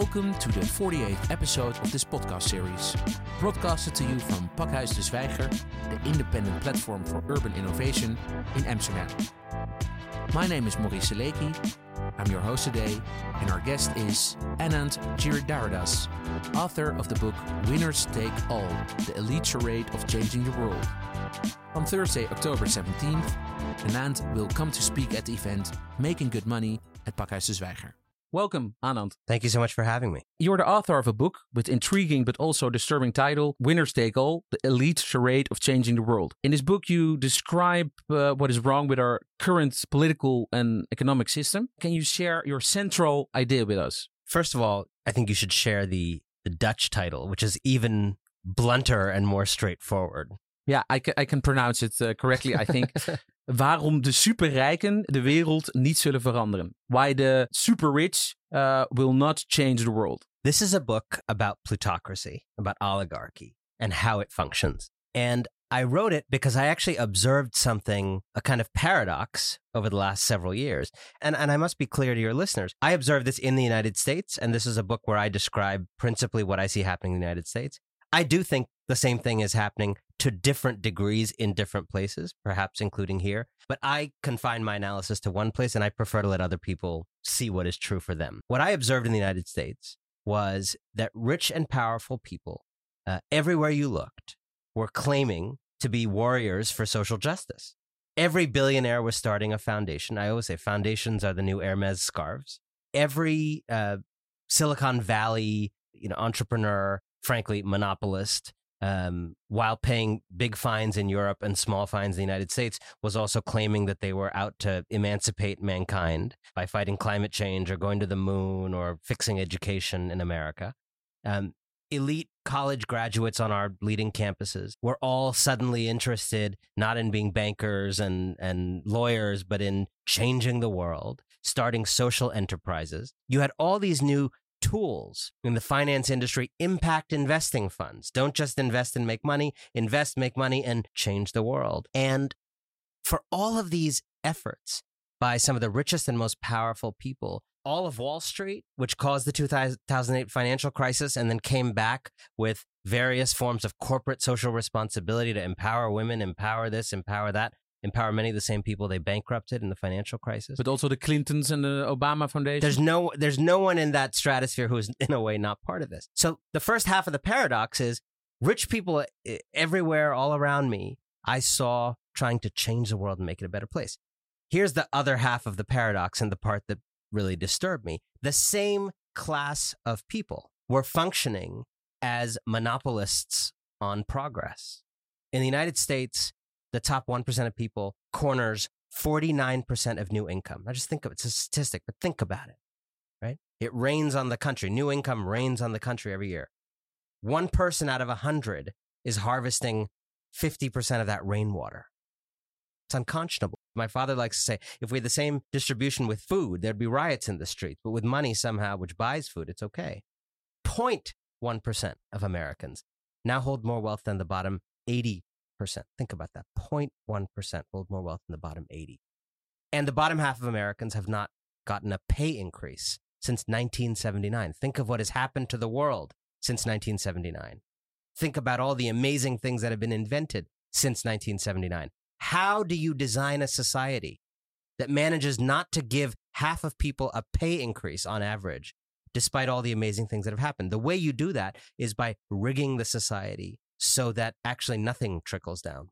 Welcome to the 48th episode of this podcast series, broadcasted to you from Pakhuis de Zwijger, the independent platform for urban innovation in Amsterdam. My name is Maurice Seleky. I'm your host today, and our guest is Anand Giridharadas, author of the book Winners Take All The Elite Charade of Changing the World. On Thursday, October 17th, Anand will come to speak at the event Making Good Money at Pakhuis de Zwijger. Welcome, Anand. Thank you so much for having me. You're the author of a book with intriguing but also disturbing title, Winners Take All, The Elite Charade of Changing the World. In this book, you describe uh, what is wrong with our current political and economic system. Can you share your central idea with us? First of all, I think you should share the, the Dutch title, which is even blunter and more straightforward. Yeah, I can, I can pronounce it uh, correctly, I think. Waarom de superrijken de wereld niet zullen veranderen. Why the super rich uh, will not change the world. This is a book about plutocracy, about oligarchy, and how it functions. And I wrote it because I actually observed something, a kind of paradox over the last several years. And, and I must be clear to your listeners. I observed this in the United States, and this is a book where I describe principally what I see happening in the United States. I do think the same thing is happening to different degrees in different places, perhaps including here. But I confine my analysis to one place and I prefer to let other people see what is true for them. What I observed in the United States was that rich and powerful people, uh, everywhere you looked, were claiming to be warriors for social justice. Every billionaire was starting a foundation. I always say foundations are the new Hermes scarves. Every uh, Silicon Valley you know, entrepreneur, frankly, monopolist, um, while paying big fines in Europe and small fines in the United States, was also claiming that they were out to emancipate mankind by fighting climate change or going to the moon or fixing education in America. Um, elite college graduates on our leading campuses were all suddenly interested not in being bankers and, and lawyers, but in changing the world, starting social enterprises. You had all these new tools in the finance industry impact investing funds. Don't just invest and make money, invest, make money, and change the world. And for all of these efforts by some of the richest and most powerful people, all of Wall Street, which caused the 2008 financial crisis and then came back with various forms of corporate social responsibility to empower women, empower this, empower that, empower many of the same people they bankrupted in the financial crisis. But also the Clintons and the Obama Foundation. There's no there's no one in that stratosphere who is in a way not part of this. So the first half of the paradox is rich people everywhere all around me I saw trying to change the world and make it a better place. Here's the other half of the paradox and the part that really disturbed me. The same class of people were functioning as monopolists on progress. In the United States, the top 1% of people corners 49% of new income. Now just think of it. It's a statistic, but think about it, right? It rains on the country. New income rains on the country every year. One person out of 100 is harvesting 50% of that rainwater. It's unconscionable. My father likes to say if we had the same distribution with food, there'd be riots in the streets. But with money somehow, which buys food, it's okay. 0.1% of Americans now hold more wealth than the bottom 80 Think about that. 0.1% hold more wealth than the bottom 80. And the bottom half of Americans have not gotten a pay increase since 1979. Think of what has happened to the world since 1979. Think about all the amazing things that have been invented since 1979. How do you design a society that manages not to give half of people a pay increase on average, despite all the amazing things that have happened? The way you do that is by rigging the society so that actually nothing trickles down.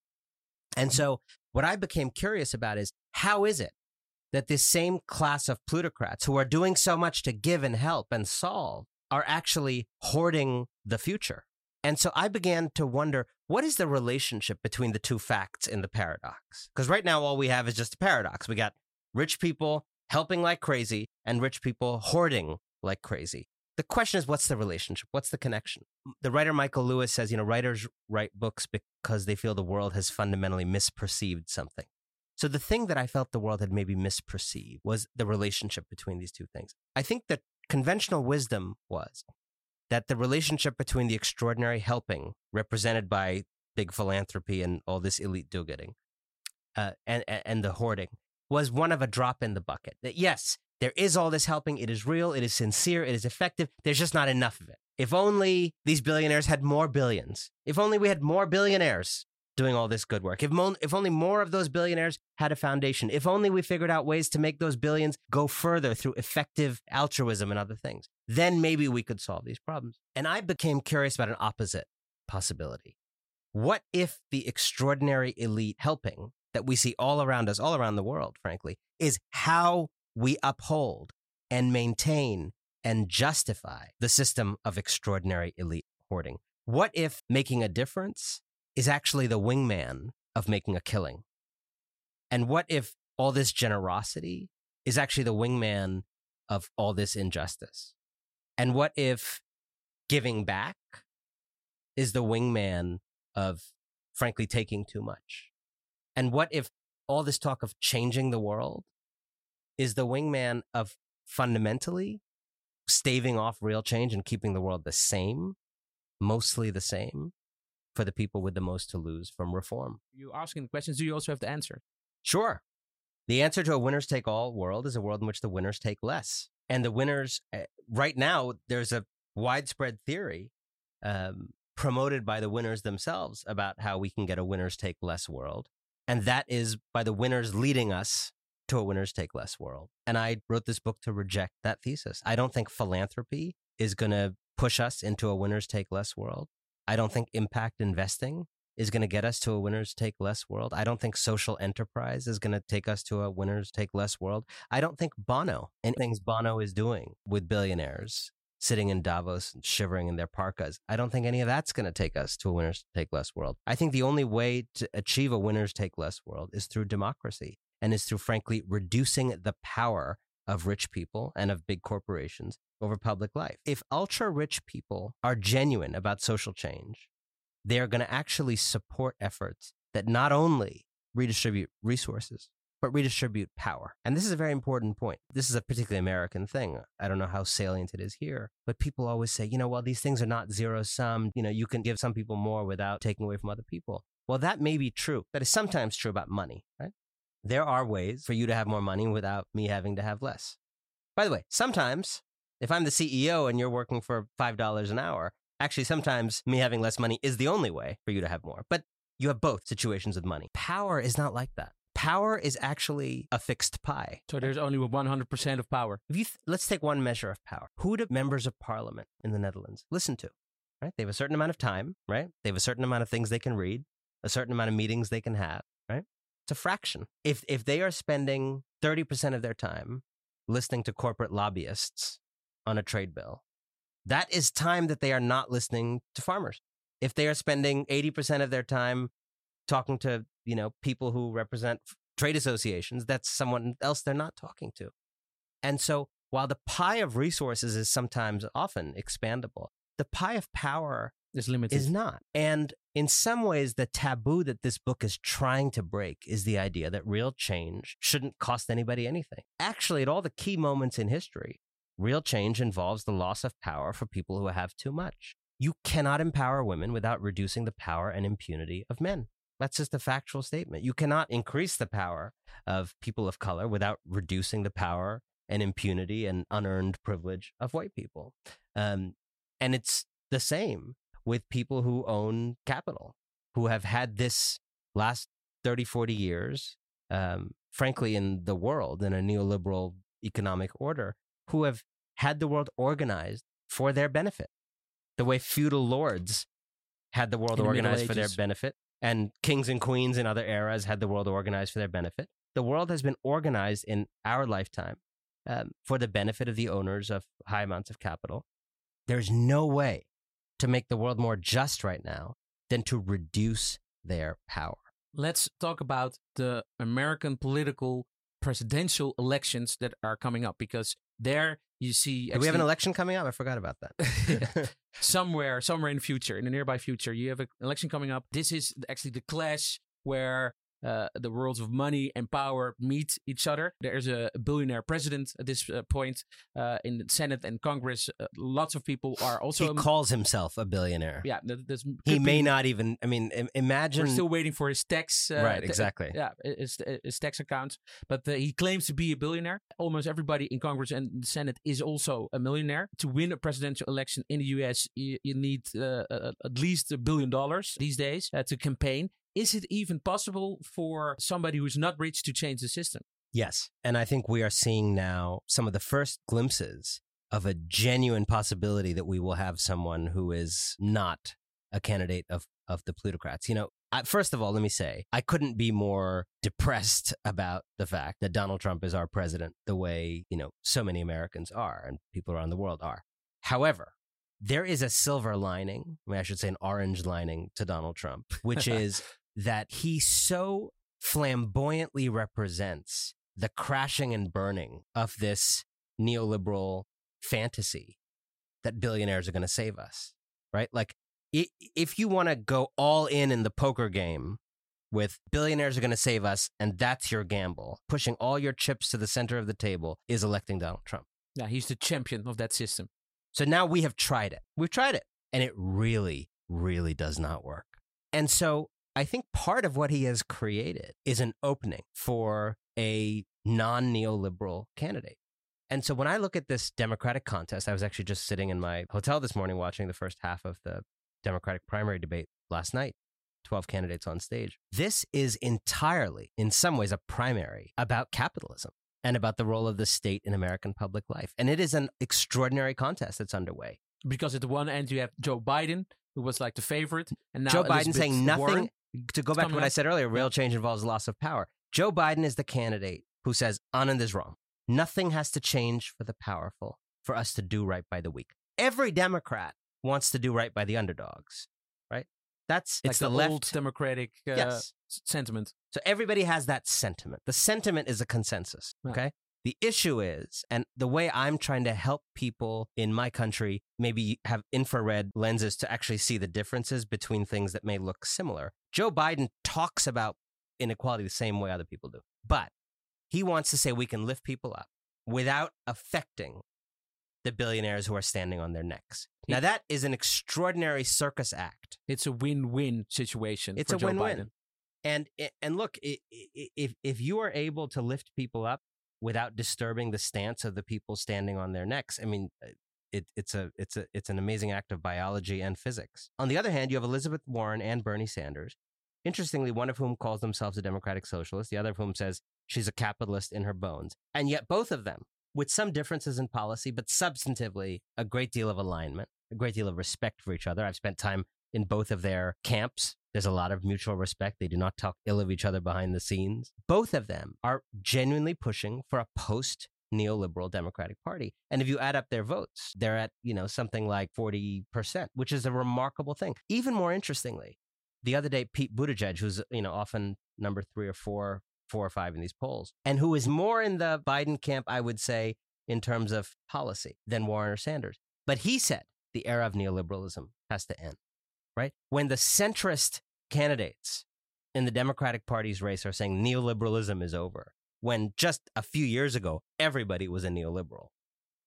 And mm-hmm. so what I became curious about is how is it that this same class of plutocrats who are doing so much to give and help and solve are actually hoarding the future? And so I began to wonder what is the relationship between the two facts in the paradox? Because right now, all we have is just a paradox. We got rich people helping like crazy and rich people hoarding like crazy the question is what's the relationship? What's the connection? The writer michael lewis says you know writers write books because they feel the world has fundamentally misperceived something. So the thing that i felt the world had maybe misperceived was the relationship between these two things. I think that conventional wisdom was that the relationship between the extraordinary helping represented by big philanthropy and all this elite do-getting uh, and, and the hoarding was one of a drop in the bucket. That yes There is all this helping. It is real. It is sincere. It is effective. There's just not enough of it. If only these billionaires had more billions. If only we had more billionaires doing all this good work. If, mo- if only more of those billionaires had a foundation. If only we figured out ways to make those billions go further through effective altruism and other things. Then maybe we could solve these problems. And I became curious about an opposite possibility. What if the extraordinary elite helping that we see all around us, all around the world, frankly, is how we uphold and maintain and justify the system of extraordinary elite hoarding? What if making a difference is actually the wingman of making a killing? And what if all this generosity is actually the wingman of all this injustice? And what if giving back is the wingman of, frankly, taking too much? And what if all this talk of changing the world is the wingman of fundamentally staving off real change and keeping the world the same, mostly the same, for the people with the most to lose from reform? You asking questions, do you also have the answer? Sure. The answer to a winners take all world is a world in which the winners take less. And the winners, uh, right now, there's a widespread theory um, promoted by the winners themselves about how we can get a winners take less world. And that is by the winners leading us to a winners take less world. And I wrote this book to reject that thesis. I don't think philanthropy is going to push us into a winners take less world. I don't think impact investing is going to get us to a winners take less world. I don't think social enterprise is going to take us to a winners take less world. I don't think Bono and things Bono is doing with billionaires sitting in Davos and shivering in their parkas. I don't think any of that's going to take us to a winners take less world. I think the only way to achieve a winners take less world is through democracy and is through, frankly, reducing the power of rich people and of big corporations over public life. If ultra rich people are genuine about social change, they are going to actually support efforts that not only redistribute resources, but redistribute power. And this is a very important point. This is a particularly American thing. I don't know how salient it is here, but people always say, you know, well, these things are not zero sum. You know, you can give some people more without taking away from other people. Well, that may be true. That is sometimes true about money, right? There are ways for you to have more money without me having to have less. By the way, sometimes if I'm the CEO and you're working for $5 an hour, actually, sometimes me having less money is the only way for you to have more. But you have both situations with money. Power is not like that. Power is actually a fixed pie. So there's only 100% of power. If you th- let's take one measure of power. Who do members of parliament in the Netherlands listen to? Right? They have a certain amount of time, right? They have a certain amount of things they can read, a certain amount of meetings they can have, right? It's a fraction. If if they are spending 30% of their time listening to corporate lobbyists on a trade bill, that is time that they are not listening to farmers. If they are spending 80% of their time talking to, you know, people who represent trade associations, that's someone else they're not talking to. And so while the pie of resources is sometimes often expandable, the pie of power is limited. Is not. And in some ways, the taboo that this book is trying to break is the idea that real change shouldn't cost anybody anything. Actually, at all the key moments in history, real change involves the loss of power for people who have too much. You cannot empower women without reducing the power and impunity of men. That's just a factual statement. You cannot increase the power of people of color without reducing the power and impunity and unearned privilege of white people. Um, and it's the same with people who own capital, who have had this last 30, 40 years, um, frankly, in the world, in a neoliberal economic order, who have had the world organized for their benefit, the way feudal lords had the world In the organized for their benefit, and kings and queens in other eras had the world organized for their benefit. The world has been organized in our lifetime um, for the benefit of the owners of high amounts of capital. There's no way to make the world more just right now than to reduce their power. Let's talk about the American political presidential elections that are coming up because there you see Do we have an election coming up? I forgot about that. somewhere somewhere in the future in the nearby future you have an election coming up this is actually the clash where uh, the worlds of money and power meet each other. There's a billionaire president at this uh, point uh, in the Senate and Congress. Uh, lots of people are also. He calls himself a billionaire. Yeah, that, He may be- not even. I mean, imagine. We're still waiting for his tax. Uh, right. Exactly. yeah, his, his tax account. But uh, he claims to be a billionaire. Almost everybody in Congress and the Senate is also a millionaire. To win a presidential election in the US, you, you need uh, uh, at least a billion dollars these days uh, to campaign. Is it even possible for somebody who's not rich to change the system? Yes. And I think we are seeing now some of the first glimpses of a genuine possibility that we will have someone who is not a candidate of, of the plutocrats. You know, I, first of all, let me say, I couldn't be more depressed about the fact that Donald Trump is our president the way, you know, so many Americans are and people around the world are. However, there is a silver lining, I mean, I should say an orange lining to Donald Trump, which is that he so flamboyantly represents the crashing and burning of this neoliberal fantasy that billionaires are going to save us, right? Like, if you want to go all in in the poker game with billionaires are going to save us, and that's your gamble, pushing all your chips to the center of the table is electing Donald Trump. Yeah, he's the champion of that system. So now we have tried it. We've tried it, and it really, really does not work. And so I think part of what he has created is an opening for a non neoliberal candidate. And so when I look at this Democratic contest, I was actually just sitting in my hotel this morning watching the first half of the Democratic primary debate last night. 12 candidates on stage. This is entirely, in some ways, a primary about capitalism and about the role of the state in American public life. And it is an extraordinary contest that's underway. Because at the one end you have Joe Biden, who was like the favorite, and now Joe Biden saying nothing. Warren. To go back to what I said earlier, real change involves loss of power. Joe Biden is the candidate who says Anand is wrong. Nothing has to change for the powerful for us to do right by the weak. Every Democrat wants to do right by the underdogs, right? That's It's like the, the, left. old democratic uh, yes. sentiment. So everybody has that sentiment. The sentiment is a consensus. Okay. The issue is, and the way I'm trying to help people in my country maybe have infrared lenses to actually see the differences between things that may look similar. Joe Biden talks about inequality the same way other people do, but he wants to say we can lift people up without affecting the billionaires who are standing on their necks. Now, that is an extraordinary circus act. It's a win-win situation. It's for a Joe win-win. Biden. And and look, if if you are able to lift people up without disturbing the stance of the people standing on their necks, I mean, uh, it, it's a it's a it's an amazing act of biology and physics. On the other hand, you have Elizabeth Warren and Bernie Sanders. Interestingly, one of whom calls themselves a democratic socialist, the other of whom says she's a capitalist in her bones, and yet both of them, with some differences in policy, but substantively a great deal of alignment, a great deal of respect for each other. I've spent time in both of their camps. There's a lot of mutual respect. They do not talk ill of each other behind the scenes. Both of them are genuinely pushing for a post neoliberal Democratic Party. And if you add up their votes, they're at, you know, something like 40%, which is a remarkable thing. Even more interestingly, the other day, Pete Buttigieg, who's, you know, often number three or four, four or five in these polls, and who is more in the Biden camp, I would say, in terms of policy than Warren or Sanders. But he said the era of neoliberalism has to end, right? When the centrist candidates in the Democratic Party's race are saying neoliberalism is over, when just a few years ago, everybody was a neoliberal,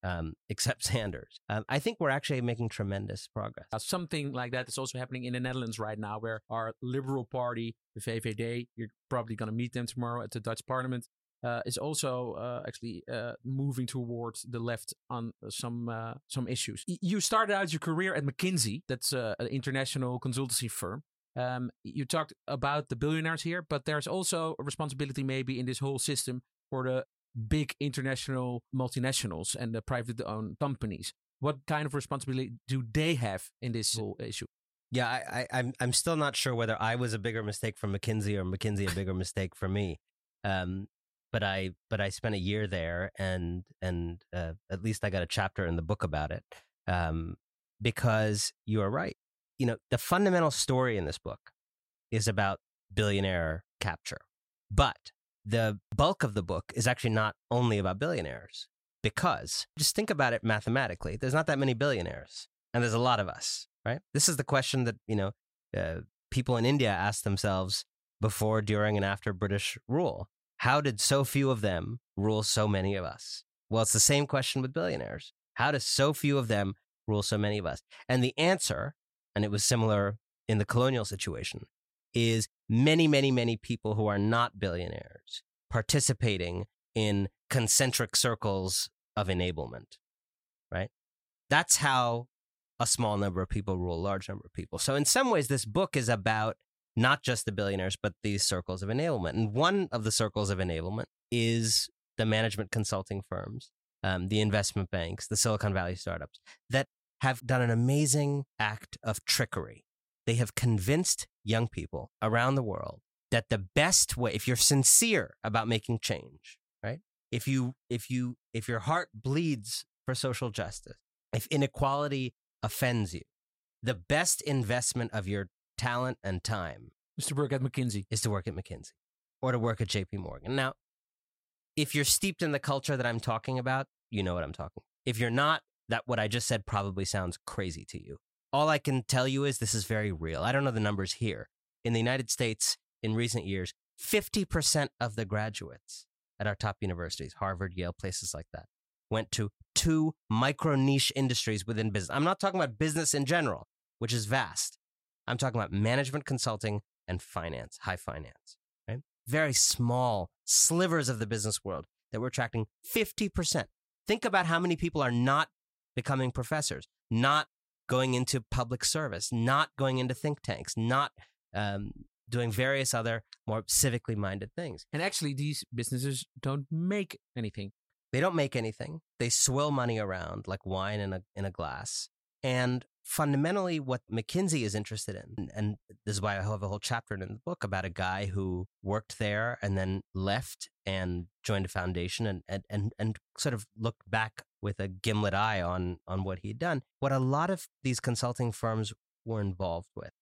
um, except Sanders. Um, I think we're actually making tremendous progress. Uh, something like that is also happening in the Netherlands right now, where our Liberal Party, the VVD, you're probably going to meet them tomorrow at the Dutch Parliament, uh, is also uh, actually uh, moving towards the left on some uh, some issues. You started out your career at McKinsey, that's uh, an international consultancy firm. Um, you talked about the billionaires here, but there's also a responsibility maybe in this whole system for the big international multinationals and the privately owned companies. What kind of responsibility do they have in this whole issue? Yeah, I, I, I'm I'm still not sure whether I was a bigger mistake for McKinsey or McKinsey a bigger mistake for me. Um, but I but I spent a year there, and and uh, at least I got a chapter in the book about it. Um, because you are right. You know, the fundamental story in this book is about billionaire capture, but the bulk of the book is actually not only about billionaires. Because just think about it mathematically. There's not that many billionaires, and there's a lot of us right? This is the question that you know uh, people in India ask themselves before, during, and after British rule. How did so few of them rule so many of us? Well, it's the same question with billionaires. How does so few of them rule so many of us? And the answer, and it was similar in the colonial situation, is many, many, many people who are not billionaires participating in concentric circles of enablement, right? That's how a small number of people rule a large number of people. So, in some ways, this book is about not just the billionaires, but these circles of enablement. And one of the circles of enablement is the management consulting firms, um, the investment banks, the Silicon Valley startups that have done an amazing act of trickery. They have convinced young people around the world that the best way, if you're sincere about making change, right? If you, if you, if your heart bleeds for social justice, if inequality offends you, the best investment of your talent and time is to work at McKinsey. Is to work at McKinsey or to work at JP Morgan. Now, if you're steeped in the culture that I'm talking about, you know what I'm talking. If you're not, that what I just said probably sounds crazy to you. All I can tell you is this is very real. I don't know the numbers here. In the United States, in recent years, 50% of the graduates at our top universities, Harvard, Yale, places like that, went to two micro niche industries within business. I'm not talking about business in general, which is vast. I'm talking about management consulting and finance, high finance, right? Very small slivers of the business world that we're attracting 50%. Think about how many people are not becoming professors, not going into public service, not going into think tanks, not um, doing various other more civically minded things. And actually, these businesses don't make anything. They don't make anything. They swill money around like wine in a in a glass. And fundamentally, what McKinsey is interested in, and this is why I have a whole chapter in the book about a guy who worked there and then left and joined a foundation and and and, and sort of looked back with a gimlet eye on on what he'd done. What a lot of these consulting firms were involved with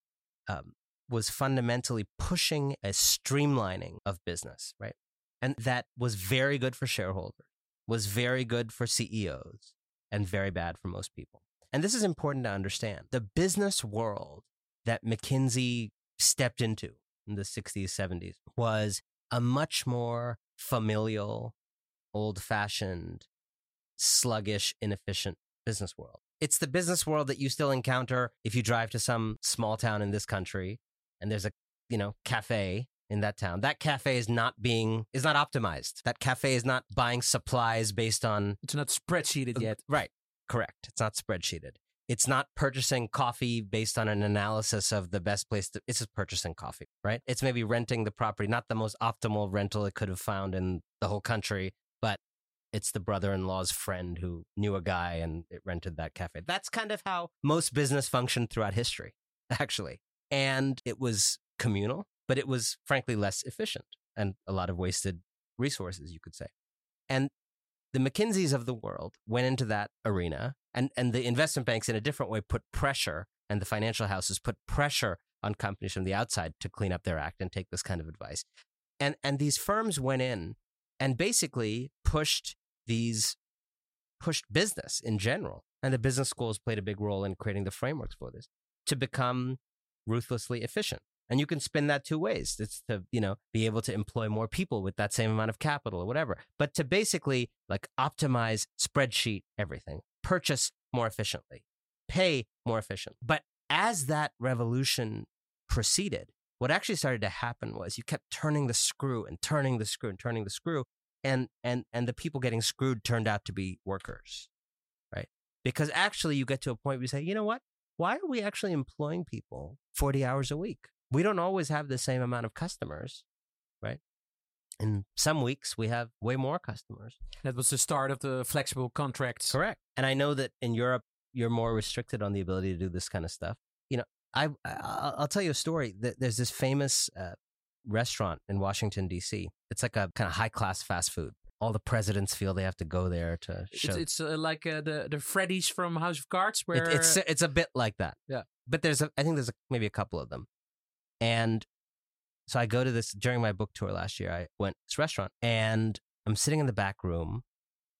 um, was fundamentally pushing a streamlining of business, right? And that was very good for shareholders, was very good for CEOs, and very bad for most people. And this is important to understand. The business world that McKinsey stepped into in the 60s, 70s was a much more familial, old fashioned, sluggish, inefficient business world. It's the business world that you still encounter if you drive to some small town in this country and there's a, you know, cafe in that town. That cafe is not being is not optimized. That cafe is not buying supplies based on It's not spreadsheeted yet. Right. Correct. It's not spreadsheeted. It's not purchasing coffee based on an analysis of the best place to, it's just purchasing coffee, right? It's maybe renting the property, not the most optimal rental it could have found in the whole country, but it's the brother-in-law's friend who knew a guy and it rented that cafe. That's kind of how most business functioned throughout history, actually. And it was communal, but it was frankly less efficient and a lot of wasted resources, you could say. And the McKinseys of the world went into that arena and, and the investment banks in a different way put pressure and the financial houses put pressure on companies from the outside to clean up their act and take this kind of advice. And, and these firms went in and basically pushed these, pushed business in general. And the business schools played a big role in creating the frameworks for this to become ruthlessly efficient. And you can spin that two ways. It's to, you know, be able to employ more people with that same amount of capital or whatever. But to basically like optimize spreadsheet everything, purchase more efficiently, pay more efficiently. But as that revolution proceeded, what actually started to happen was you kept turning the screw and turning the screw and turning the screw. And and and the people getting screwed turned out to be workers. Right? Because actually you get to a point where you say, you know what? Why are we actually employing people 40 hours a week? We don't always have the same amount of customers, right? In some weeks, we have way more customers. That was the start of the flexible contracts. Correct. And I know that in Europe, you're more restricted on the ability to do this kind of stuff. You know, I, I will tell you a story. There's this famous uh, restaurant in Washington D.C. It's like a kind of high class fast food. All the presidents feel they have to go there to show. It's, it's uh, like uh, the the Freddy's from House of Cards, where it, it's it's a bit like that. Yeah, but there's a, I think there's a, maybe a couple of them. And so I go to this during my book tour last year. I went to this restaurant and I'm sitting in the back room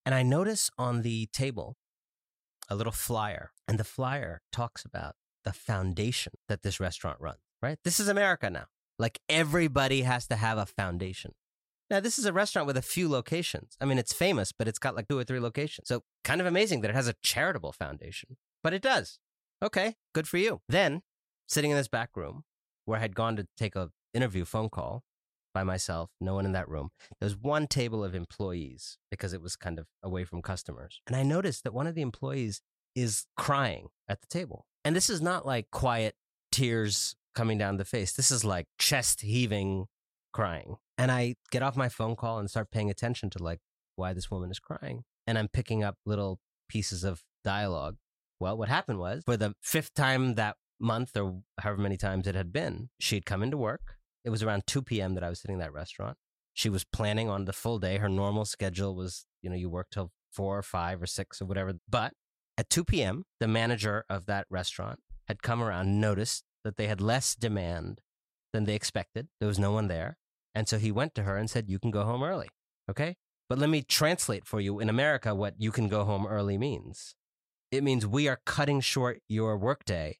and I notice on the table a little flyer. And the flyer talks about the foundation that this restaurant runs, right? This is America now. Like everybody has to have a foundation. Now, this is a restaurant with a few locations. I mean, it's famous, but it's got like two or three locations. So kind of amazing that it has a charitable foundation, but it does. Okay, good for you. Then, sitting in this back room where I had gone to take a interview phone call by myself, no one in that room. There was one table of employees because it was kind of away from customers. And I noticed that one of the employees is crying at the table. And this is not like quiet tears coming down the face. This is like chest heaving crying. And I get off my phone call and start paying attention to like why this woman is crying. And I'm picking up little pieces of dialogue. Well, what happened was for the fifth time that month or however many times it had been, she'd come into work. It was around 2 p.m. that I was sitting in that restaurant. She was planning on the full day. Her normal schedule was, you know, you work till four or five or six or whatever. But at 2 p.m., the manager of that restaurant had come around, noticed that they had less demand than they expected. There was no one there. And so he went to her and said, You can go home early. Okay. But let me translate for you in America what you can go home early means. It means we are cutting short your workday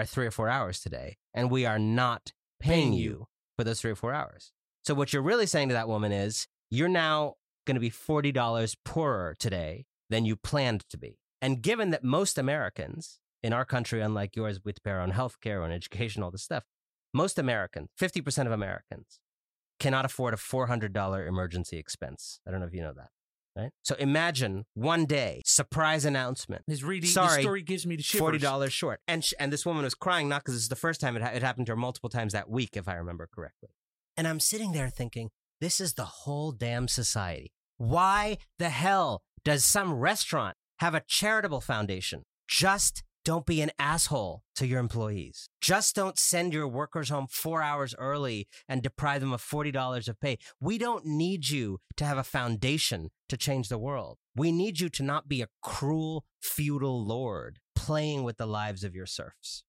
by three or four hours today, and we are not paying you for those three or four hours. So what you're really saying to that woman is, you're now going to be $40 poorer today than you planned to be. And given that most Americans in our country, unlike yours, with their on healthcare and education, all this stuff, most Americans, 50% of Americans, cannot afford a $400 emergency expense. I don't know if you know that. Right? So imagine one day, surprise announcement. His reading, Sorry, the story gives me the shivers. Forty dollars short, and sh- and this woman was crying not because it's the first time it, ha- it happened to her multiple times that week, if I remember correctly. And I'm sitting there thinking, this is the whole damn society. Why the hell does some restaurant have a charitable foundation? Just don't be an asshole to your employees. Just don't send your workers home four hours early and deprive them of $40 of pay. We don't need you to have a foundation to change the world. We need you to not be a cruel, feudal lord playing with the lives of your serfs.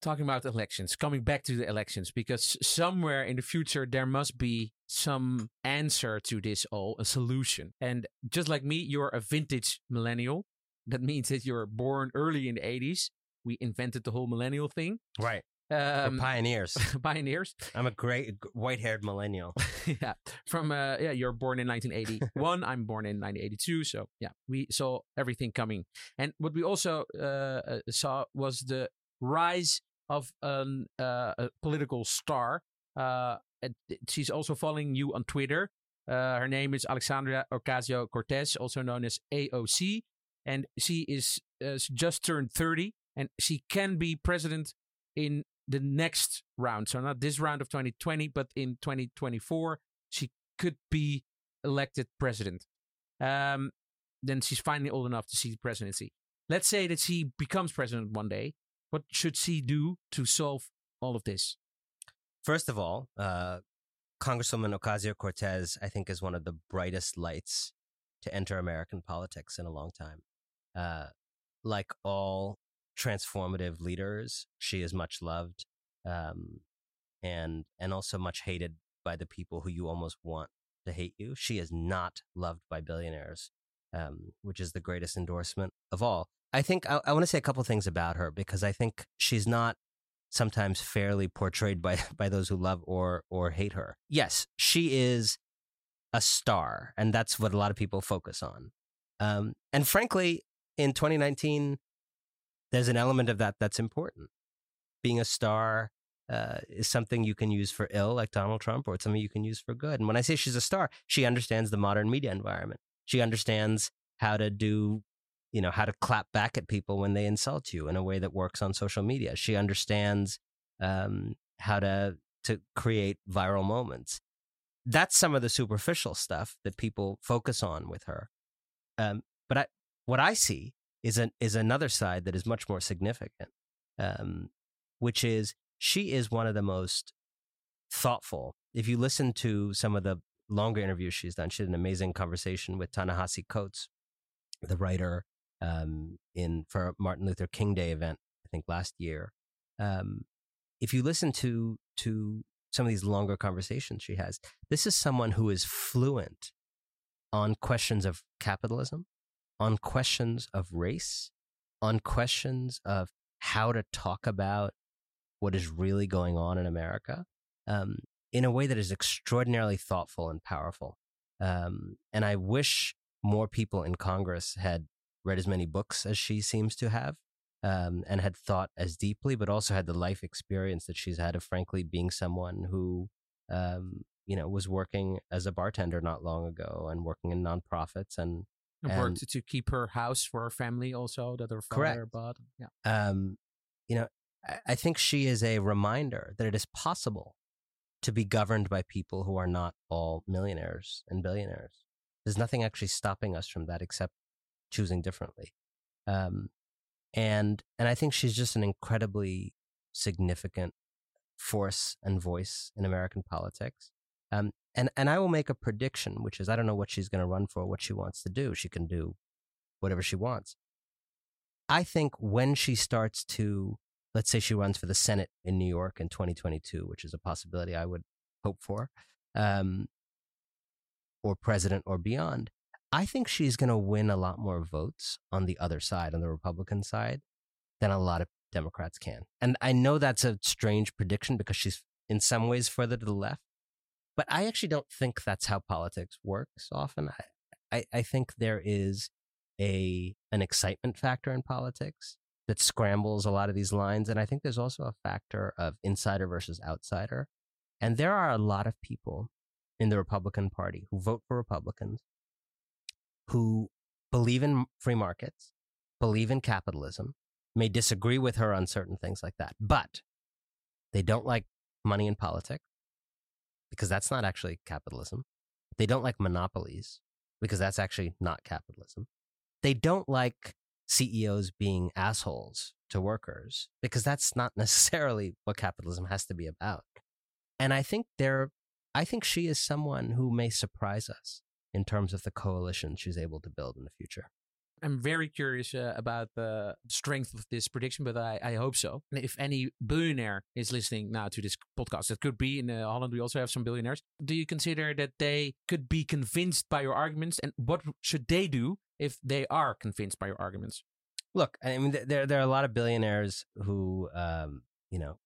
Talking about elections, coming back to the elections, because somewhere in the future there must be some answer to this all, a solution. And just like me, you're a vintage millennial. That means that you're born early in the 80s. We invented the whole millennial thing. Right. Um, pioneers. pioneers. I'm a great white haired millennial. yeah. From uh yeah, you're born in 1981. I'm born in 1982. So yeah, we saw everything coming. And what we also uh, uh, saw was the rise of an, uh, a political star. Uh, and she's also following you on Twitter. Uh, her name is Alexandria Ocasio Cortez, also known as AOC, and she is uh, just turned 30, and she can be president in the next round. So not this round of 2020, but in 2024, she could be elected president. Um, then she's finally old enough to see the presidency. Let's say that she becomes president one day. What should she do to solve all of this? First of all, uh, Congresswoman Ocasio Cortez, I think, is one of the brightest lights to enter American politics in a long time. Uh, like all transformative leaders, she is much loved, um, and and also much hated by the people who you almost want to hate you. She is not loved by billionaires, um, which is the greatest endorsement of all. I think I, I want to say a couple things about her because I think she's not sometimes fairly portrayed by by those who love or or hate her. Yes, she is a star, and that's what a lot of people focus on. Um, and frankly, in 2019, there's an element of that that's important. Being a star uh, is something you can use for ill, like Donald Trump, or it's something you can use for good. And when I say she's a star, she understands the modern media environment. She understands how to do, you know, how to clap back at people when they insult you in a way that works on social media. She understands um, how to to create viral moments. That's some of the superficial stuff that people focus on with her. Um, but I, what I see is an is another side that is much more significant, um, which is she is one of the most thoughtful. If you listen to some of the longer interviews she's done, she had an amazing conversation with Ta-Nehisi Coates, the writer um, in for Martin Luther King Day event, I think last year. Um, if you listen to to some of these longer conversations she has, this is someone who is fluent on questions of capitalism, on questions of race, on questions of how to talk about what is really going on in America. um, in a way that is extraordinarily thoughtful and powerful. Um, and I wish more people in Congress had read as many books as she seems to have um, and had thought as deeply, but also had the life experience that she's had of, frankly, being someone who, um, you know, was working as a bartender not long ago and working in nonprofits and and, worked to keep her house for her family also that her father Correct. bought. Yeah. um, you know, I, I think she is a reminder that it is possible to be governed by people who are not all millionaires and billionaires. There's nothing actually stopping us from that except choosing differently. Um, and and I think she's just an incredibly significant force and voice in American politics. Um, and and I will make a prediction, which is I don't know what she's going to run for, what she wants to do. She can do whatever she wants. I think when she starts to, let's say she runs for the Senate in New York in 2022, which is a possibility I would hope for, um, or president or beyond, I think she's going to win a lot more votes on the other side, on the Republican side, than a lot of Democrats can. And I know that's a strange prediction because she's in some ways further to the left, but I actually don't think that's how politics works often. I, I, I think there is a an excitement factor in politics that scrambles a lot of these lines, and I think there's also a factor of insider versus outsider. And there are a lot of people in the Republican Party who vote for Republicans who believe in free markets, believe in capitalism, may disagree with her on certain things like that, but they don't like money in politics because that's not actually capitalism. They don't like monopolies because that's actually not capitalism. They don't like CEOs being assholes to workers because that's not necessarily what capitalism has to be about. And I think there, I think she is someone who may surprise us in terms of the coalition she's able to build in the future. I'm very curious uh, about the strength of this prediction, but I, I hope so. And if any billionaire is listening now to this podcast, that could be in uh, Holland, we also have some billionaires. Do you consider that they could be convinced by your arguments? And what should they do if they are convinced by your arguments? Look, I mean, there there are a lot of billionaires who, um, you know,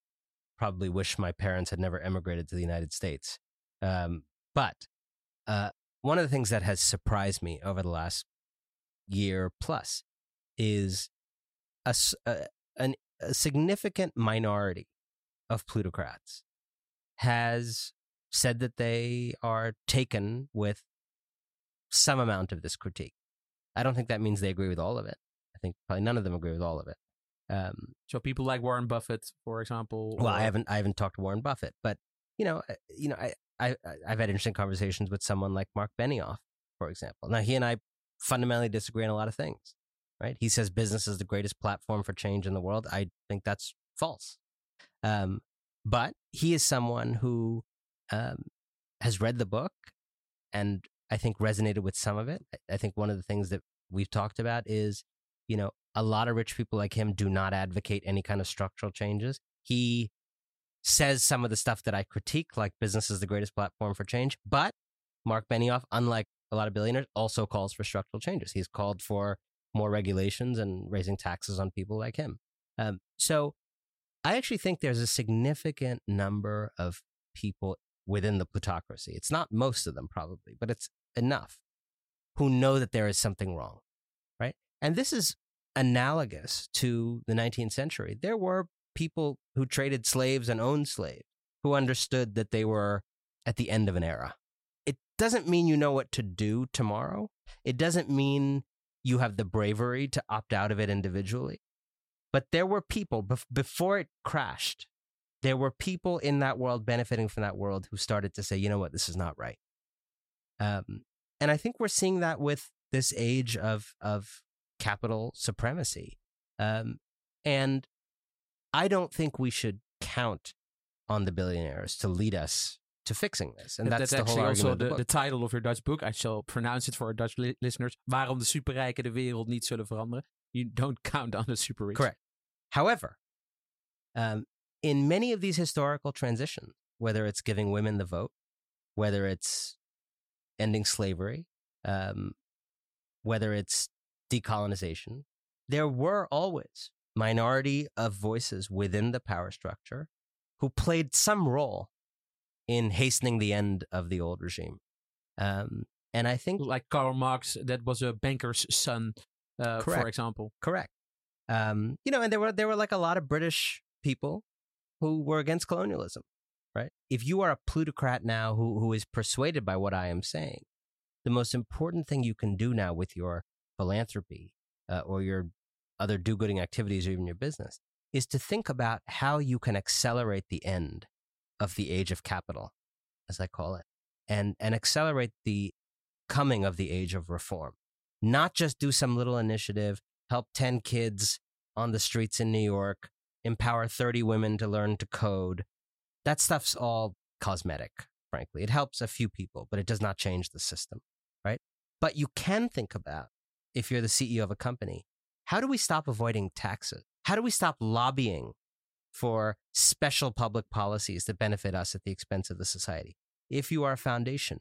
probably wish my parents had never emigrated to the United States. Um, but uh, one of the things that has surprised me over the last year plus is a, a- an, a significant minority of plutocrats has said that they are taken with some amount of this critique. I don't think that means they agree with all of it. I think probably none of them agree with all of it. Um, So people like Warren Buffett, for example. well, I haven't I haven't talked to Warren Buffett, but you know, you know, I, I I've had interesting conversations with someone like Mark Benioff, for example. Now he and I fundamentally disagree on a lot of things, right? He says business is the greatest platform for change in the world. I think that's false. Um, but he is someone who um, has read the book and I think resonated with some of it. I- I think one of the things that we've talked about is, you know, a lot of rich people like him do not advocate any kind of structural changes. He says some of the stuff that I critique, like business is the greatest platform for change. But Mark Benioff, unlike a lot of billionaires, also calls for structural changes. He's called for more regulations and raising taxes on people like him. Um, so I actually think there's a significant number of people within the plutocracy. It's not most of them, probably, but it's enough who know that there is something wrong, right? And this is analogous to the 19th century. There were people who traded slaves and owned slaves who understood that they were at the end of an era. Doesn't mean you know what to do tomorrow. It doesn't mean you have the bravery to opt out of it individually. But there were people bef- before it crashed. There were people in that world benefiting from that world who started to say, you know what, this is not right. Um, and I think we're seeing that with this age of of capital supremacy. Um, and I don't think we should count on the billionaires to lead us to fixing this. And That- that's, that's the whole actually also the, the the title of your Dutch book. I shall pronounce it for our Dutch li- listeners. Waarom de superrijken de wereld niet zullen veranderen. You don't count on the super rich. Correct. However, um, in many of these historical transitions, whether it's giving women the vote, whether it's ending slavery, um, whether it's decolonization, there were always minority of voices within the power structure who played some role in hastening the end of the old regime. Um, and I think like Karl Marx, that was a banker's son, uh, for example. correct. Um, you know, and there were there were like a lot of British people who were against colonialism, right? If you are a plutocrat now who who is persuaded by what I am saying, the most important thing you can do now with your philanthropy uh, or your other do-gooding activities or even your business is to think about how you can accelerate the end of the age of capital, as I call it, and and accelerate the coming of the age of reform. Not just do some little initiative, help 10 kids on the streets in New York, empower 30 women to learn to code. That stuff's all cosmetic, frankly. It helps a few people, but it does not change the system, right? But you can think about, if you're the CEO of a company, how do we stop avoiding taxes? How do we stop lobbying for special public policies that benefit us at the expense of the society? If you are a foundation,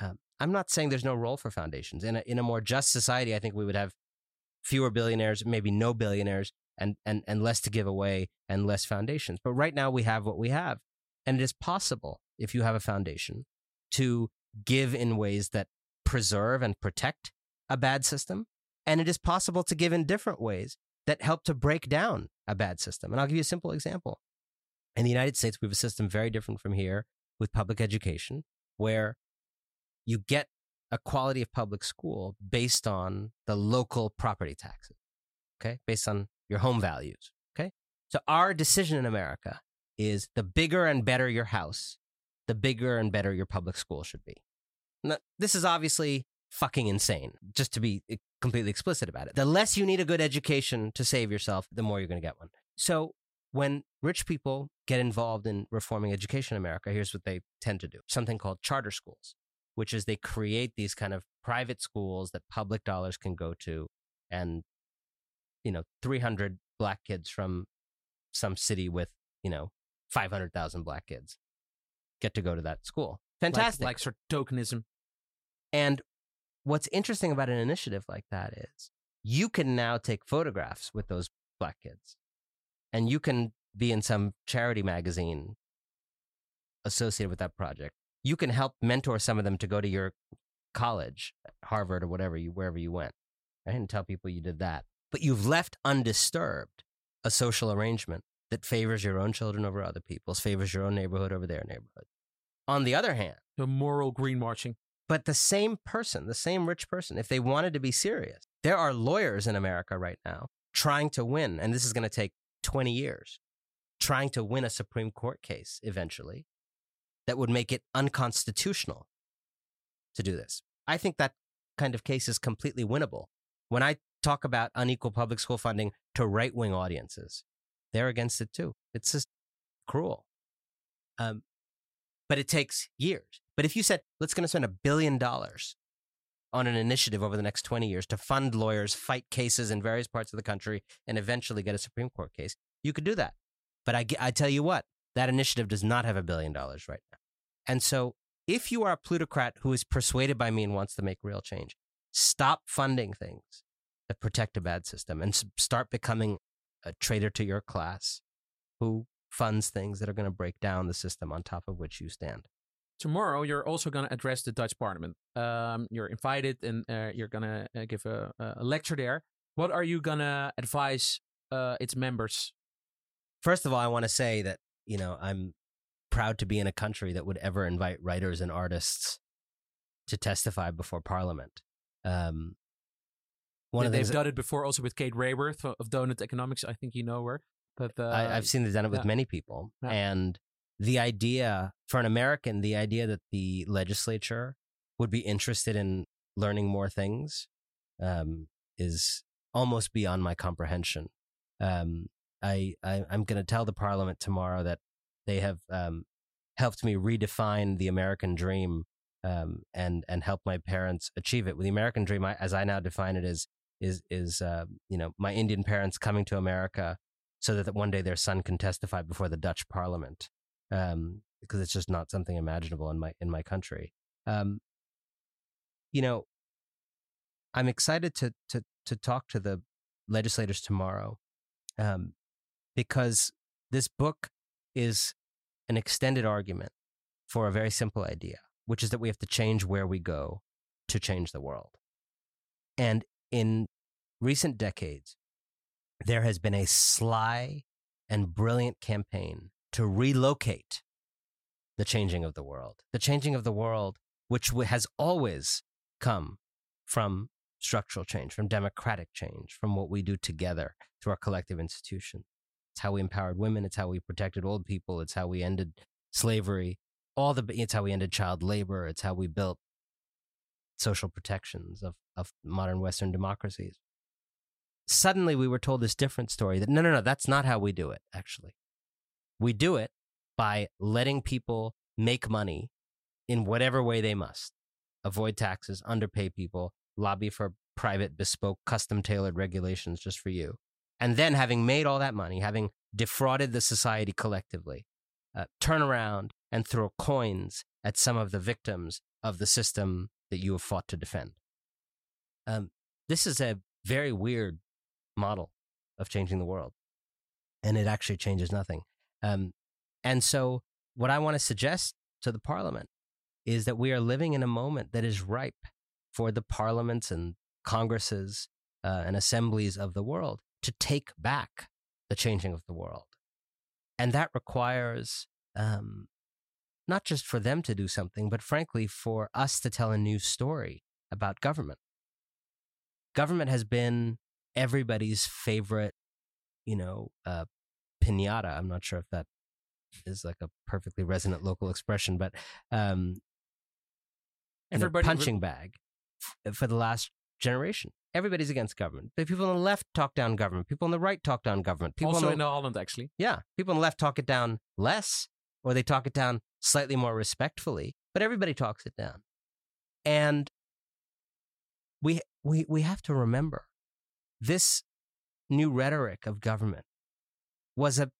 um, I'm not saying there's no role for foundations. In a, in a more just society, I think we would have fewer billionaires, maybe no billionaires, and, and, and less to give away and less foundations. But right now we have what we have. And it is possible, if you have a foundation, to give in ways that preserve and protect a bad system. And it is possible to give in different ways that help to break down a bad system. And I'll give you a simple example. In the United States, we have a system very different from here with public education, where you get a quality of public school based on the local property taxes, okay? Based on your home values, okay? So our decision in America is the bigger and better your house, the bigger and better your public school should be. Now, this is obviously fucking insane, just to be eh, completely explicit about it. The less you need a good education to save yourself, the more you're going to get one. So when rich people get involved in reforming education in America, here's what they tend to do something called charter schools, which is they create these kind of private schools that public dollars can go to. And, you know, 300 black kids from some city with, you know, 500,000 black kids get to go to that school. Like- Fantastic. Like, sort of tokenism. And what's interesting about an initiative like that is you can now take photographs with those black kids and you can be in some charity magazine associated with that project. You can help mentor some of them to go to your college, Harvard or whatever you wherever you went, I didn't tell people you did that. But you've left undisturbed a social arrangement that favors your own children over other people's, favors your own neighborhood over their neighborhood. On the other hand, The moral green marching. But the same person, the same rich person, if they wanted to be serious, there are lawyers in America right now trying to win, and this is going to take 20 years, trying to win a Supreme Court case eventually that would make it unconstitutional to do this. I think that kind of case is completely winnable. When I talk about unequal public school funding to right wing audiences, they're against it too. It's just cruel. Um, but it takes years. But if you said, let's going to spend a billion dollars on an initiative over the next 20 years to fund lawyers, fight cases in various parts of the country, and eventually get a Supreme Court case, you could do that. But I, I tell you what, that initiative does not have a billion dollars right now. And so if you are a plutocrat who is persuaded by me and wants to make real change, stop funding things that protect a bad system and start becoming a traitor to your class who funds things that are going to break down the system on top of which you stand. Tomorrow, you're also going to address the Dutch Parliament. Um, you're invited, and uh, you're going to uh, give a, a lecture there. What are you going to advise uh, its members? First of all, I want to say that, you know, I'm proud to be in a country that would ever invite writers and artists to testify before Parliament. Um, one of the They've done it before, also with Kate Raworth of Doughnut Economics. I think you know her. But uh, I, I've seen they've done it with yeah. many people. Yeah. And the idea for an American, the idea that the legislature would be interested in learning more things um, is almost beyond my comprehension. Um, I, I I'm going to tell the Parliament tomorrow that they have um, helped me redefine the American dream um, and and help my parents achieve it. With the American dream, I, as I now define it, is is is uh, you know my Indian parents coming to America so that one day their son can testify before the Dutch Parliament, um, because it's just not something imaginable in my in my country. Um, you know, I'm excited to to to talk to the legislators tomorrow, um, because this book is an extended argument for a very simple idea, which is that we have to change where we go to change the world. And in recent decades, there has been a sly and brilliant campaign to relocate the changing of the world. The changing of the world, which has always come from structural change, from democratic change, from what we do together through our collective institutions. It's how we empowered women. It's how we protected old people. It's how we ended slavery. All the it's how we ended child labor. It's how we built social protections of, of modern Western democracies. Suddenly, we were told this different story that no, no, no, that's not how we do it. Actually, we do it by letting people make money in whatever way they must, avoid taxes, underpay people, lobby for private, bespoke, custom tailored regulations just for you. And then, having made all that money, having defrauded the society collectively, uh, turn around and throw coins at some of the victims of the system that you have fought to defend. Um, this is a very weird model of changing the world, and it actually changes nothing. Um, and so, what I want to suggest to the parliament is that we are living in a moment that is ripe for the parliaments and congresses uh, and assemblies of the world to take back the changing of the world. And that requires um, not just for them to do something, but frankly, for us to tell a new story about government. Government has been everybody's favorite, you know, uh, pinata. I'm not sure if that is like a perfectly resonant local expression, but um, everybody punching bag for the last generation. Everybody's against government. The people on the left talk down government. People on the right talk down government. People also the, in Holland, actually. Yeah, people on the left talk it down less, or they talk it down slightly more respectfully. But everybody talks it down, and we we we have to remember this new rhetoric of government was a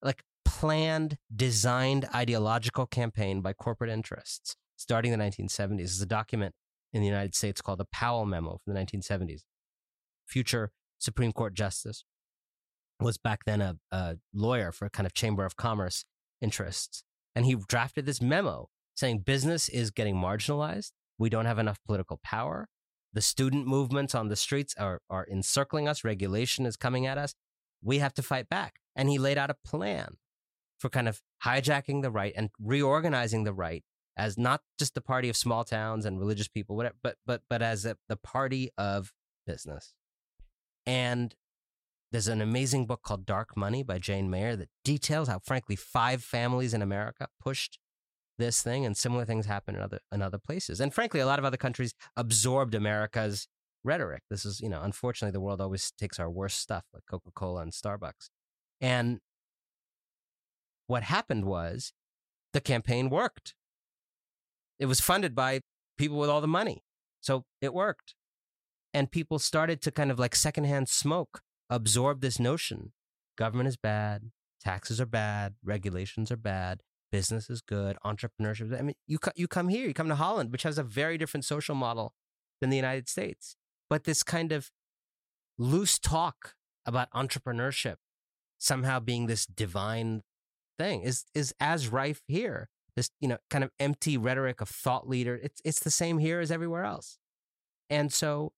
like planned, designed ideological campaign by corporate interests starting in the 1970s. There's a document in the United States called the Powell Memo from the 1970s. Future Supreme Court Justice was back then a, a lawyer for a kind of Chamber of Commerce interests. And he drafted this memo saying business is getting marginalized. We don't have enough political power. The student movements on the streets are, are encircling us. Regulation is coming at us. We have to fight back. And he laid out a plan for kind of hijacking the right and reorganizing the right as not just the party of small towns and religious people, whatever, but but but as a, the party of business. And there's an amazing book called Dark Money by Jane Mayer that details how, frankly, five families in America pushed this thing, and similar things happen in other in other places. And frankly, a lot of other countries absorbed America's rhetoric. This is, you know, unfortunately, the world always takes our worst stuff, like Coca Cola and Starbucks. And what happened was the campaign worked. It was funded by people with all the money. So it worked. And people started to kind of like secondhand smoke absorb this notion government is bad, taxes are bad, regulations are bad, business is good, entrepreneurship. I mean, you, you come here, you come to Holland, which has a very different social model than the United States. But this kind of loose talk about entrepreneurship somehow being this divine thing is is as rife here this you know kind of empty rhetoric of thought leader. It's it's the same here as everywhere else. And so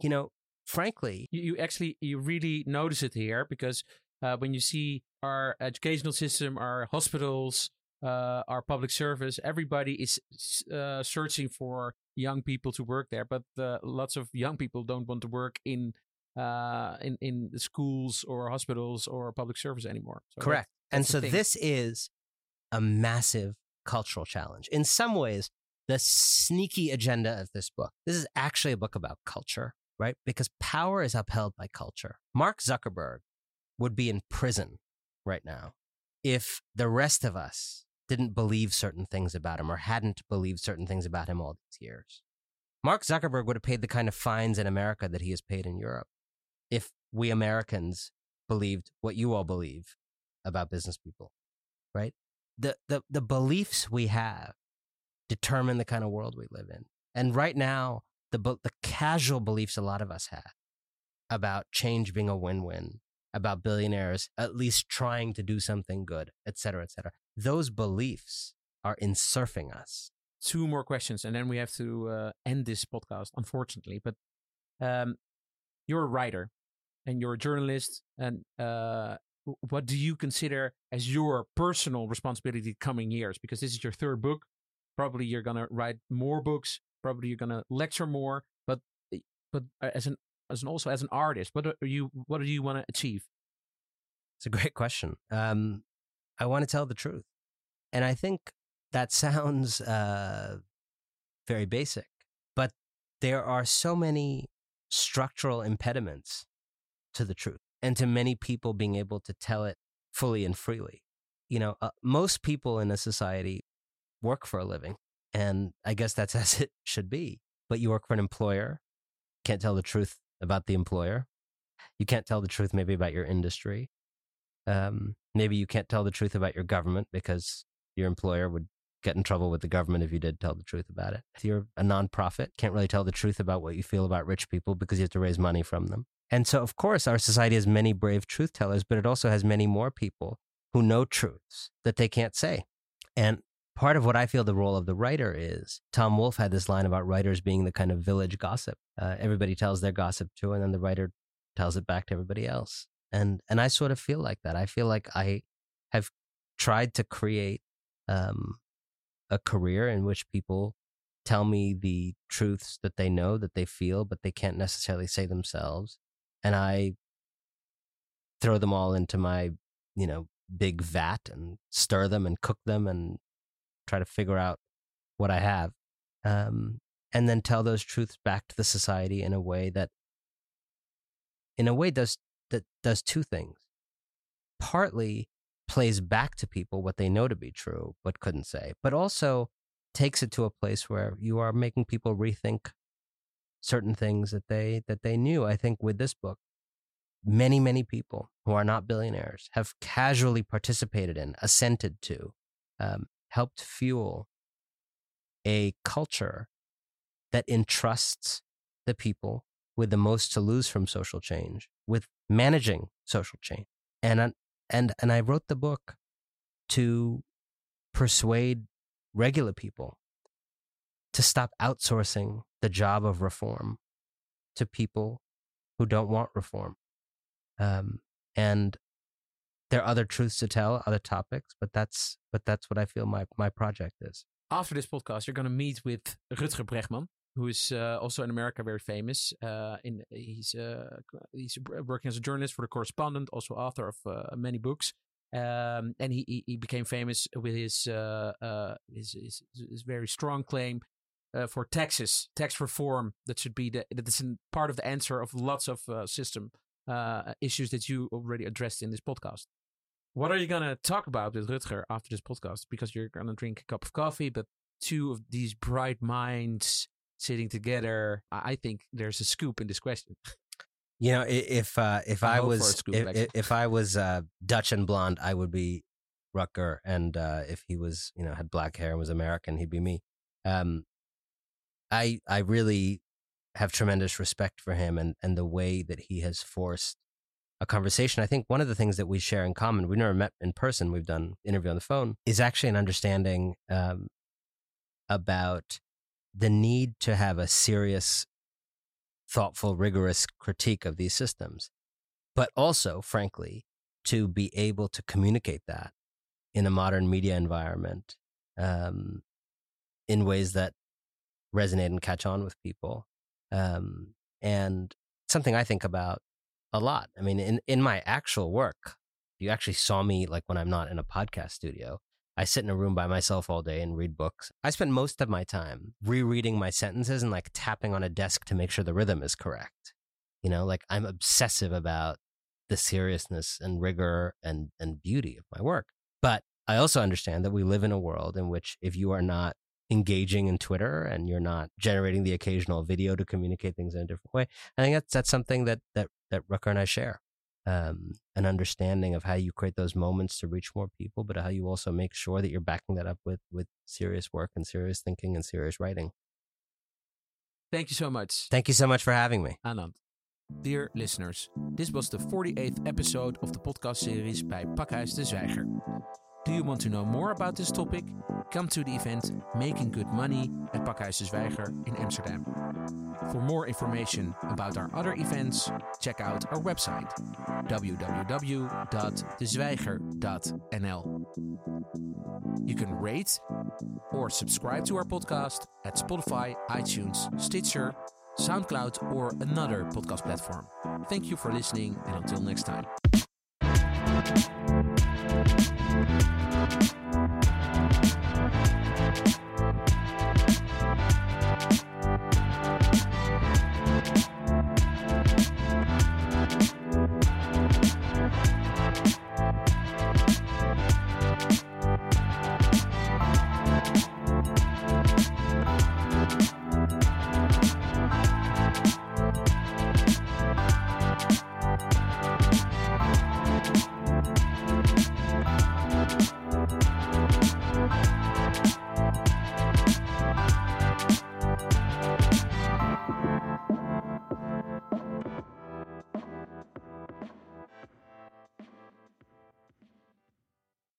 you know frankly you, you actually you really notice it here because uh, when you see our educational system our hospitals uh, our public service everybody is uh, searching for young people to work there but uh, lots of young people don't want to work in uh, in in the schools or hospitals or public service anymore so correct and so this is a massive cultural challenge. In some ways, the sneaky agenda of this book, this is actually a book about culture, right? Because power is upheld by culture. Mark Zuckerberg would be in prison right now if the rest of us didn't believe certain things about him or hadn't believed certain things about him all these years. Mark Zuckerberg would have paid the kind of fines in America that he has paid in Europe if we Americans believed what you all believe about business people, right? the, the, the beliefs we have determine the kind of world we live in. And right now, the, the casual beliefs a lot of us have about change being a win-win, about billionaires at least trying to do something good, et cetera, et cetera. Those beliefs are insurfing us. Two more questions, and then we have to uh, end this podcast, unfortunately. But um, you're a writer and you're a journalist, and uh, what do you consider as your personal responsibility coming years? Because this is your third book. Probably you're gonna write more books. Probably you're gonna lecture more. But eh, but uh, as an as an also as an artist, what are you what do you want to achieve? It's a great question. Um, I want to tell the truth, and I think that sounds uh, very basic, but there are so many structural impediments to the truth and to many people being able to tell it fully and freely. You know, uh, most people in a society work for a living, and I guess that's as it should be. But you work for an employer, can't tell the truth about the employer. You can't tell the truth maybe about your industry. Um, maybe you can't tell the truth about your government because your employer would get in trouble with the government if you did tell the truth about it. If you're a nonprofit, can't really tell the truth about what you feel about rich people because you have to raise money from them. And so, of course, our society has many brave truth tellers, but it also has many more people who know truths that they can't say. And part of what I feel the role of the writer is Tom Wolfe had this line about writers being the kind of village gossip. Uh, everybody tells their gossip too, and then the writer tells it back to everybody else. And and I sort of feel like that. I feel like I have tried to create um, a career in which people tell me the truths that they know that they feel, but they can't necessarily say themselves and I throw them all into my, you know, big vat and stir them and cook them and try to figure out what I have. Um, and then tell those truths back to the society in a way that, in a way, does that does two things. Partly plays back to people what they know to be true but couldn't say, but also takes it to a place where you are making people rethink certain things that they that they knew. I think with this book, many many people who are not billionaires have casually participated in, assented to, um, helped fuel a culture that entrusts the people with the most to lose from social change, with managing social change. And and and I wrote the book to persuade regular people to stop outsourcing the job of reform to people who don't want reform. Um, and there are other truths to tell, other topics, but that's but that's what I feel my my project is. After this podcast, you're going to meet with Rutger Bregman, who is uh, also in America very famous. Uh, in he's uh, he's working as a journalist for the Correspondent, also author of uh, many books. Um, and he, he became famous with his, uh, uh, his, his his very strong claim uh, for taxes, tax reform. That should be the that is part of the answer of lots of uh, system uh, issues that you already addressed in this podcast. What are you gonna talk about with Rutger after this podcast? Because you're gonna drink a cup of coffee, but two of these bright minds sitting together, I think there's a scoop in this question. You know, if uh, if I, was scoop, if, if, I was uh, Dutch and blonde, I would be Rutger, and uh, if he was you know had black hair and was American, he'd be me. Um, I I really have tremendous respect for him and and the way that he has forced a conversation. I think one of the things that we share in common, we've never met in person, we've done interview on the phone, is actually an understanding um, about the need to have a serious, thoughtful, rigorous critique of these systems, but also, frankly, to be able to communicate that in a modern media environment um, in ways that resonate and catch on with people. Um, and something I think about a lot. I mean, in, in my actual work, you actually saw me like when I'm not in a podcast studio. I sit in a room by myself all day and read books. I spend most of my time rereading my sentences and like tapping on a desk to make sure the rhythm is correct. You know, like I'm obsessive about the seriousness and rigor and, and beauty of my work. But I also understand that we live in a world in which if you are not engaging in Twitter and you're not generating the occasional video to communicate things in a different way. I think that's that's something that that that Rutger and I share. Um, an understanding of how you create those moments to reach more people, but how you also make sure that you're backing that up with with serious work and serious thinking and serious writing. Thank you so much. Thank you so much for having me. Anand. Dear listeners, this was the 48th episode of the podcast series by Pakhuis de Zwijger. Do you want to know more about this topic? Come to the event Making Good Money at Pakhuis de Zwijger in Amsterdam. For more information about our other events, check out our website www.dezwijger.nl. You can rate or subscribe to our podcast at Spotify, iTunes, Stitcher, SoundCloud, or another podcast platform. Thank you for listening, and until next time.